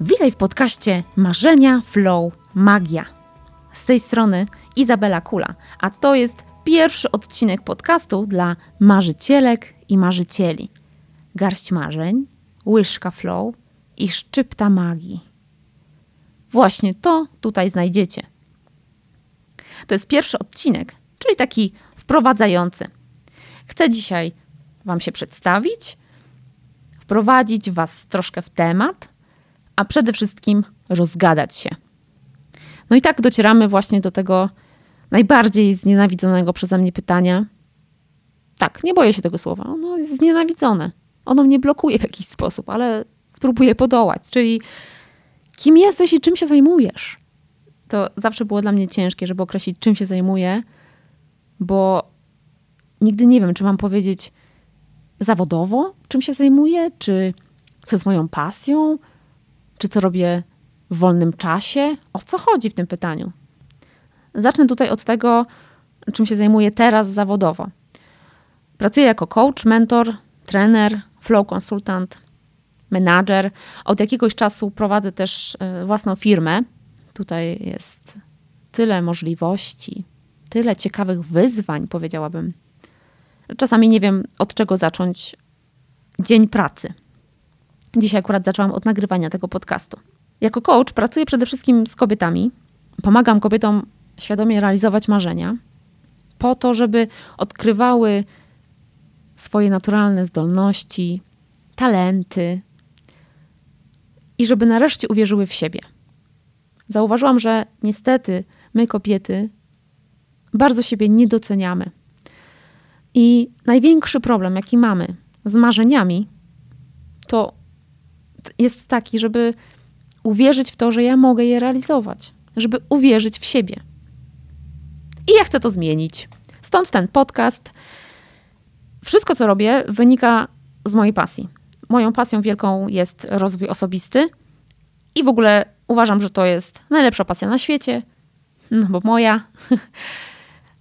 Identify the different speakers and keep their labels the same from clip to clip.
Speaker 1: Witaj w podcaście Marzenia, Flow, Magia. Z tej strony Izabela Kula, a to jest pierwszy odcinek podcastu dla marzycielek i marzycieli. Garść marzeń, łyżka flow i szczypta magii. Właśnie to tutaj znajdziecie. To jest pierwszy odcinek, czyli taki wprowadzający. Chcę dzisiaj Wam się przedstawić, wprowadzić Was troszkę w temat, a przede wszystkim rozgadać się. No i tak docieramy właśnie do tego najbardziej znienawidzonego przeze mnie pytania. Tak, nie boję się tego słowa. Ono jest znienawidzone. Ono mnie blokuje w jakiś sposób, ale spróbuję podołać. Czyli kim jesteś i czym się zajmujesz? To zawsze było dla mnie ciężkie, żeby określić, czym się zajmuję, bo nigdy nie wiem, czy mam powiedzieć zawodowo, czym się zajmuję, czy co jest moją pasją, czy co robię w wolnym czasie. O co chodzi w tym pytaniu? Zacznę tutaj od tego, czym się zajmuję teraz zawodowo. Pracuję jako coach, mentor, trener, flow konsultant, menadżer. Od jakiegoś czasu prowadzę też e, własną firmę. Tutaj jest tyle możliwości, tyle ciekawych wyzwań, powiedziałabym. Czasami nie wiem, od czego zacząć dzień pracy. Dzisiaj akurat zaczęłam od nagrywania tego podcastu. Jako coach pracuję przede wszystkim z kobietami. Pomagam kobietom świadomie realizować marzenia, po to, żeby odkrywały swoje naturalne zdolności, talenty i żeby nareszcie uwierzyły w siebie. Zauważyłam, że niestety my, kobiety, bardzo siebie nie doceniamy. I największy problem, jaki mamy z marzeniami, to jest taki, żeby uwierzyć w to, że ja mogę je realizować, żeby uwierzyć w siebie. I ja chcę to zmienić. Stąd ten podcast. Wszystko, co robię, wynika z mojej pasji. Moją pasją wielką jest rozwój osobisty i w ogóle uważam, że to jest najlepsza pasja na świecie, no bo moja.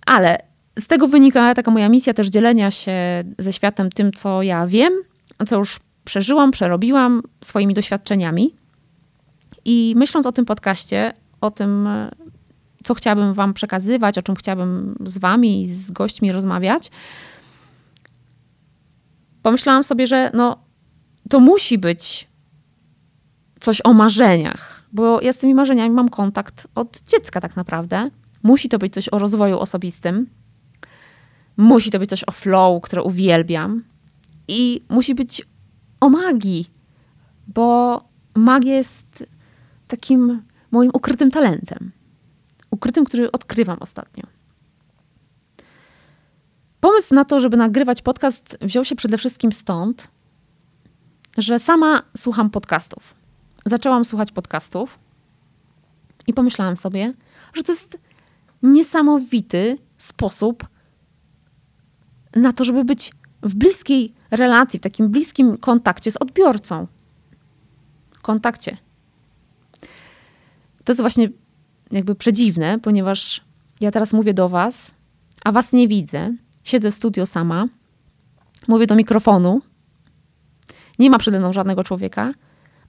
Speaker 1: Ale z tego wynika taka moja misja też dzielenia się ze światem tym, co ja wiem, co już przeżyłam, przerobiłam swoimi doświadczeniami. I myśląc o tym podcaście, o tym, co chciałabym Wam przekazywać, o czym chciałabym z Wami i z gośćmi rozmawiać, pomyślałam sobie, że no, to musi być coś o marzeniach, bo ja z tymi marzeniami mam kontakt od dziecka, tak naprawdę. Musi to być coś o rozwoju osobistym, musi to być coś o flow, które uwielbiam, i musi być o magii, bo magia jest takim moim ukrytym talentem. Ukrytym, który odkrywam ostatnio. Pomysł na to, żeby nagrywać podcast, wziął się przede wszystkim stąd, że sama słucham podcastów. Zaczęłam słuchać podcastów i pomyślałam sobie, że to jest niesamowity sposób na to, żeby być w bliskiej relacji, w takim bliskim kontakcie z odbiorcą. Kontakcie. To jest właśnie jakby przedziwne, ponieważ ja teraz mówię do Was, a Was nie widzę. Siedzę w studio sama, mówię do mikrofonu, nie ma przede mną żadnego człowieka,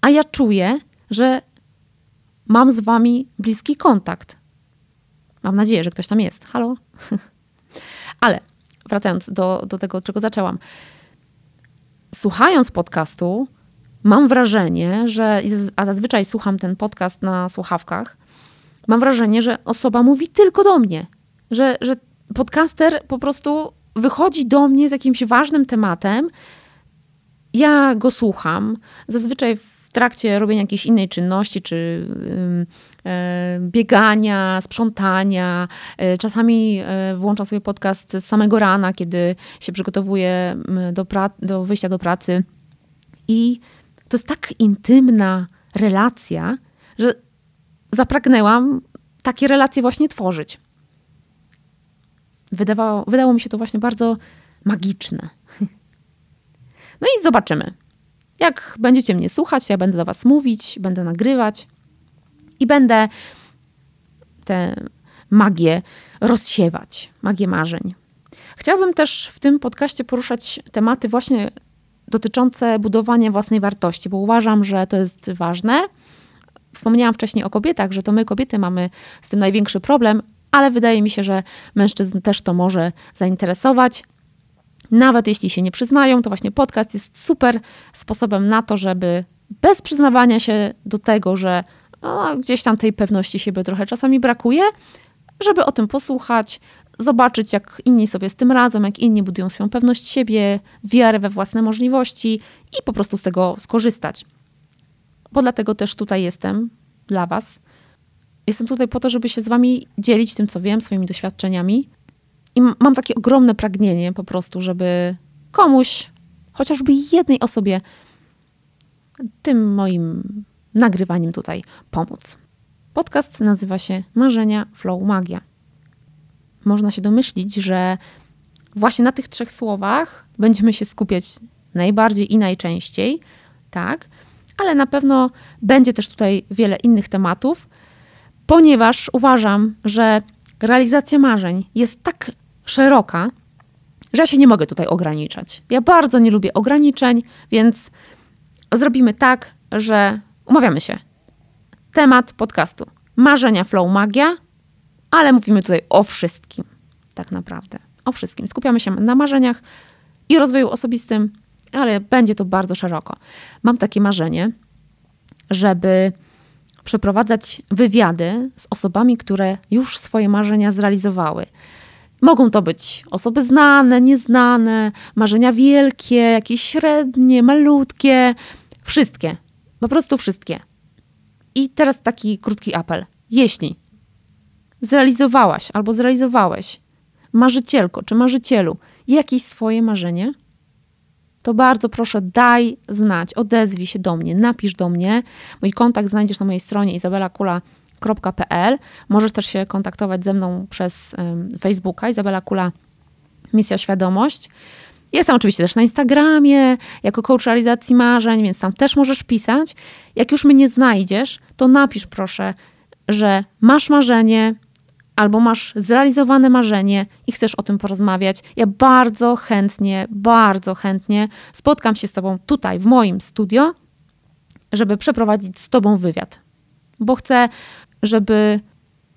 Speaker 1: a ja czuję, że mam z Wami bliski kontakt. Mam nadzieję, że ktoś tam jest. Halo? Wracając do, do tego, od czego zaczęłam. Słuchając podcastu, mam wrażenie, że, a zazwyczaj słucham ten podcast na słuchawkach, mam wrażenie, że osoba mówi tylko do mnie. Że, że podcaster po prostu wychodzi do mnie z jakimś ważnym tematem. Ja go słucham. Zazwyczaj w trakcie robienia jakiejś innej czynności, czy e, biegania, sprzątania. E, czasami e, włączam sobie podcast z samego rana, kiedy się przygotowuję do, do wyjścia do pracy. I to jest tak intymna relacja, że zapragnęłam takie relacje właśnie tworzyć. Wydawało, wydało mi się to właśnie bardzo magiczne. No i zobaczymy. Jak będziecie mnie słuchać, ja będę do Was mówić, będę nagrywać i będę tę magię rozsiewać, magię marzeń. Chciałabym też w tym podcaście poruszać tematy właśnie dotyczące budowania własnej wartości, bo uważam, że to jest ważne Wspomniałam wcześniej o kobietach, że to my kobiety mamy z tym największy problem, ale wydaje mi się, że mężczyzn też to może zainteresować. Nawet jeśli się nie przyznają, to właśnie podcast jest super sposobem na to, żeby bez przyznawania się do tego, że o, gdzieś tam tej pewności siebie trochę czasami brakuje, żeby o tym posłuchać, zobaczyć, jak inni sobie z tym radzą, jak inni budują swoją pewność siebie, wiarę we własne możliwości i po prostu z tego skorzystać. Bo dlatego też tutaj jestem dla Was. Jestem tutaj po to, żeby się z Wami dzielić tym, co wiem, swoimi doświadczeniami. I mam takie ogromne pragnienie po prostu, żeby komuś, chociażby jednej osobie, tym moim nagrywaniem tutaj pomóc. Podcast nazywa się Marzenia Flow Magia. Można się domyślić, że właśnie na tych trzech słowach będziemy się skupiać najbardziej i najczęściej, tak? Ale na pewno będzie też tutaj wiele innych tematów, ponieważ uważam, że realizacja marzeń jest tak szeroka, że ja się nie mogę tutaj ograniczać. Ja bardzo nie lubię ograniczeń, więc zrobimy tak, że umawiamy się. Temat podcastu. Marzenia Flow Magia, ale mówimy tutaj o wszystkim, tak naprawdę. O wszystkim. Skupiamy się na marzeniach i rozwoju osobistym, ale będzie to bardzo szeroko. Mam takie marzenie, żeby przeprowadzać wywiady z osobami, które już swoje marzenia zrealizowały. Mogą to być osoby znane, nieznane, marzenia wielkie, jakieś średnie, malutkie, wszystkie. Po prostu wszystkie. I teraz taki krótki apel. Jeśli zrealizowałaś albo zrealizowałeś, marzycielko czy marzycielu, jakieś swoje marzenie, to bardzo proszę daj znać, odezwij się do mnie, napisz do mnie. Mój kontakt znajdziesz na mojej stronie izabelakula.pl. Możesz też się kontaktować ze mną przez Facebooka Izabela Kula Misja Świadomość. Jestem oczywiście też na Instagramie jako coach realizacji marzeń, więc tam też możesz pisać. Jak już mnie znajdziesz, to napisz proszę, że masz marzenie, albo masz zrealizowane marzenie i chcesz o tym porozmawiać, ja bardzo chętnie, bardzo chętnie spotkam się z Tobą tutaj w moim studio, żeby przeprowadzić z Tobą wywiad. Bo chcę, żeby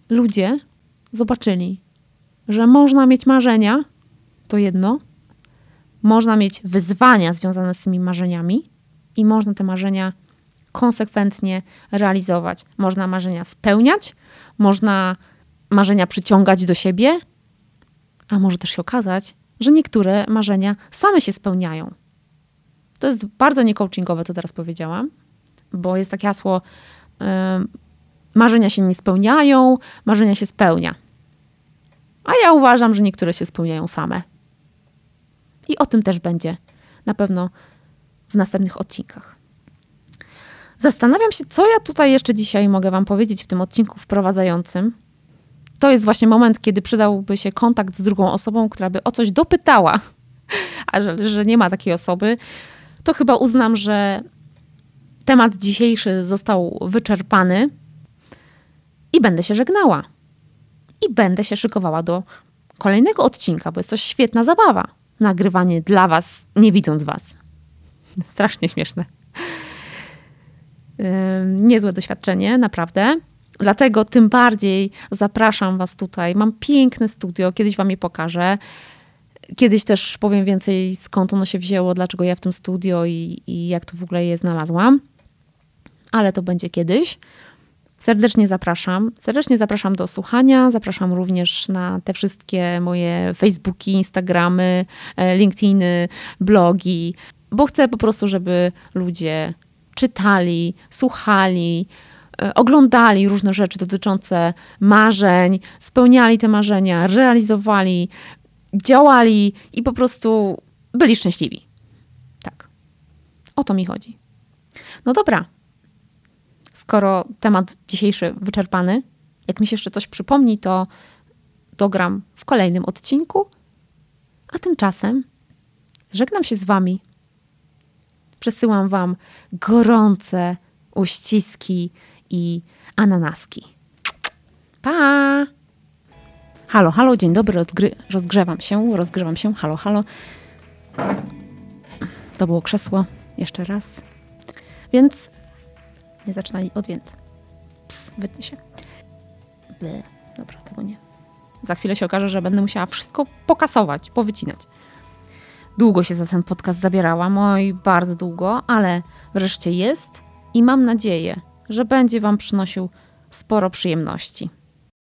Speaker 1: ludzie zobaczyli, że można mieć marzenia, to jedno, można mieć wyzwania związane z tymi marzeniami i można te marzenia konsekwentnie realizować. Można marzenia spełniać, można marzenia przyciągać do siebie, a może też się okazać, że niektóre marzenia same się spełniają. To jest bardzo niecoachingowe, co teraz powiedziałam, bo jest takie hasło: marzenia się nie spełniają, marzenia się spełnia. A ja uważam, że niektóre się spełniają same. I o tym też będzie na pewno w następnych odcinkach. Zastanawiam się, co ja tutaj jeszcze dzisiaj mogę Wam powiedzieć w tym odcinku wprowadzającym to jest właśnie moment, kiedy przydałby się kontakt z drugą osobą, która by o coś dopytała, a że, że nie ma takiej osoby, to chyba uznam, że temat dzisiejszy został wyczerpany i będę się żegnała. I będę się szykowała do kolejnego odcinka, bo jest to świetna zabawa. Nagrywanie dla Was, nie widząc Was. Strasznie śmieszne. Niezłe doświadczenie, naprawdę. Dlatego tym bardziej zapraszam Was tutaj. Mam piękne studio, kiedyś Wam je pokażę. Kiedyś też powiem więcej, skąd ono się wzięło, dlaczego ja w tym studio i, i jak to w ogóle je znalazłam. Ale to będzie kiedyś. Serdecznie zapraszam. Serdecznie zapraszam do słuchania. Zapraszam również na te wszystkie moje Facebooki, Instagramy, e, LinkedIny, blogi, bo chcę po prostu, żeby ludzie czytali, słuchali, E, oglądali różne rzeczy dotyczące marzeń, spełniali te marzenia, realizowali, działali i po prostu byli szczęśliwi. Tak. O to mi chodzi. No dobra. Skoro temat dzisiejszy wyczerpany, jak mi się jeszcze coś przypomni, to dogram w kolejnym odcinku. A tymczasem żegnam się z Wami. Przesyłam Wam gorące uściski i ananaski. Pa! Halo, halo, dzień dobry, rozgry rozgrzewam się, rozgrzewam się, halo, halo. To było krzesło, jeszcze raz. Więc nie zaczynali od więc. wytnie się. Ble. Dobra, tego nie. Za chwilę się okaże, że będę musiała wszystko pokasować, powycinać. Długo się za ten podcast zabierałam, oj, bardzo długo, ale wreszcie jest i mam nadzieję, że będzie Wam przynosił sporo przyjemności.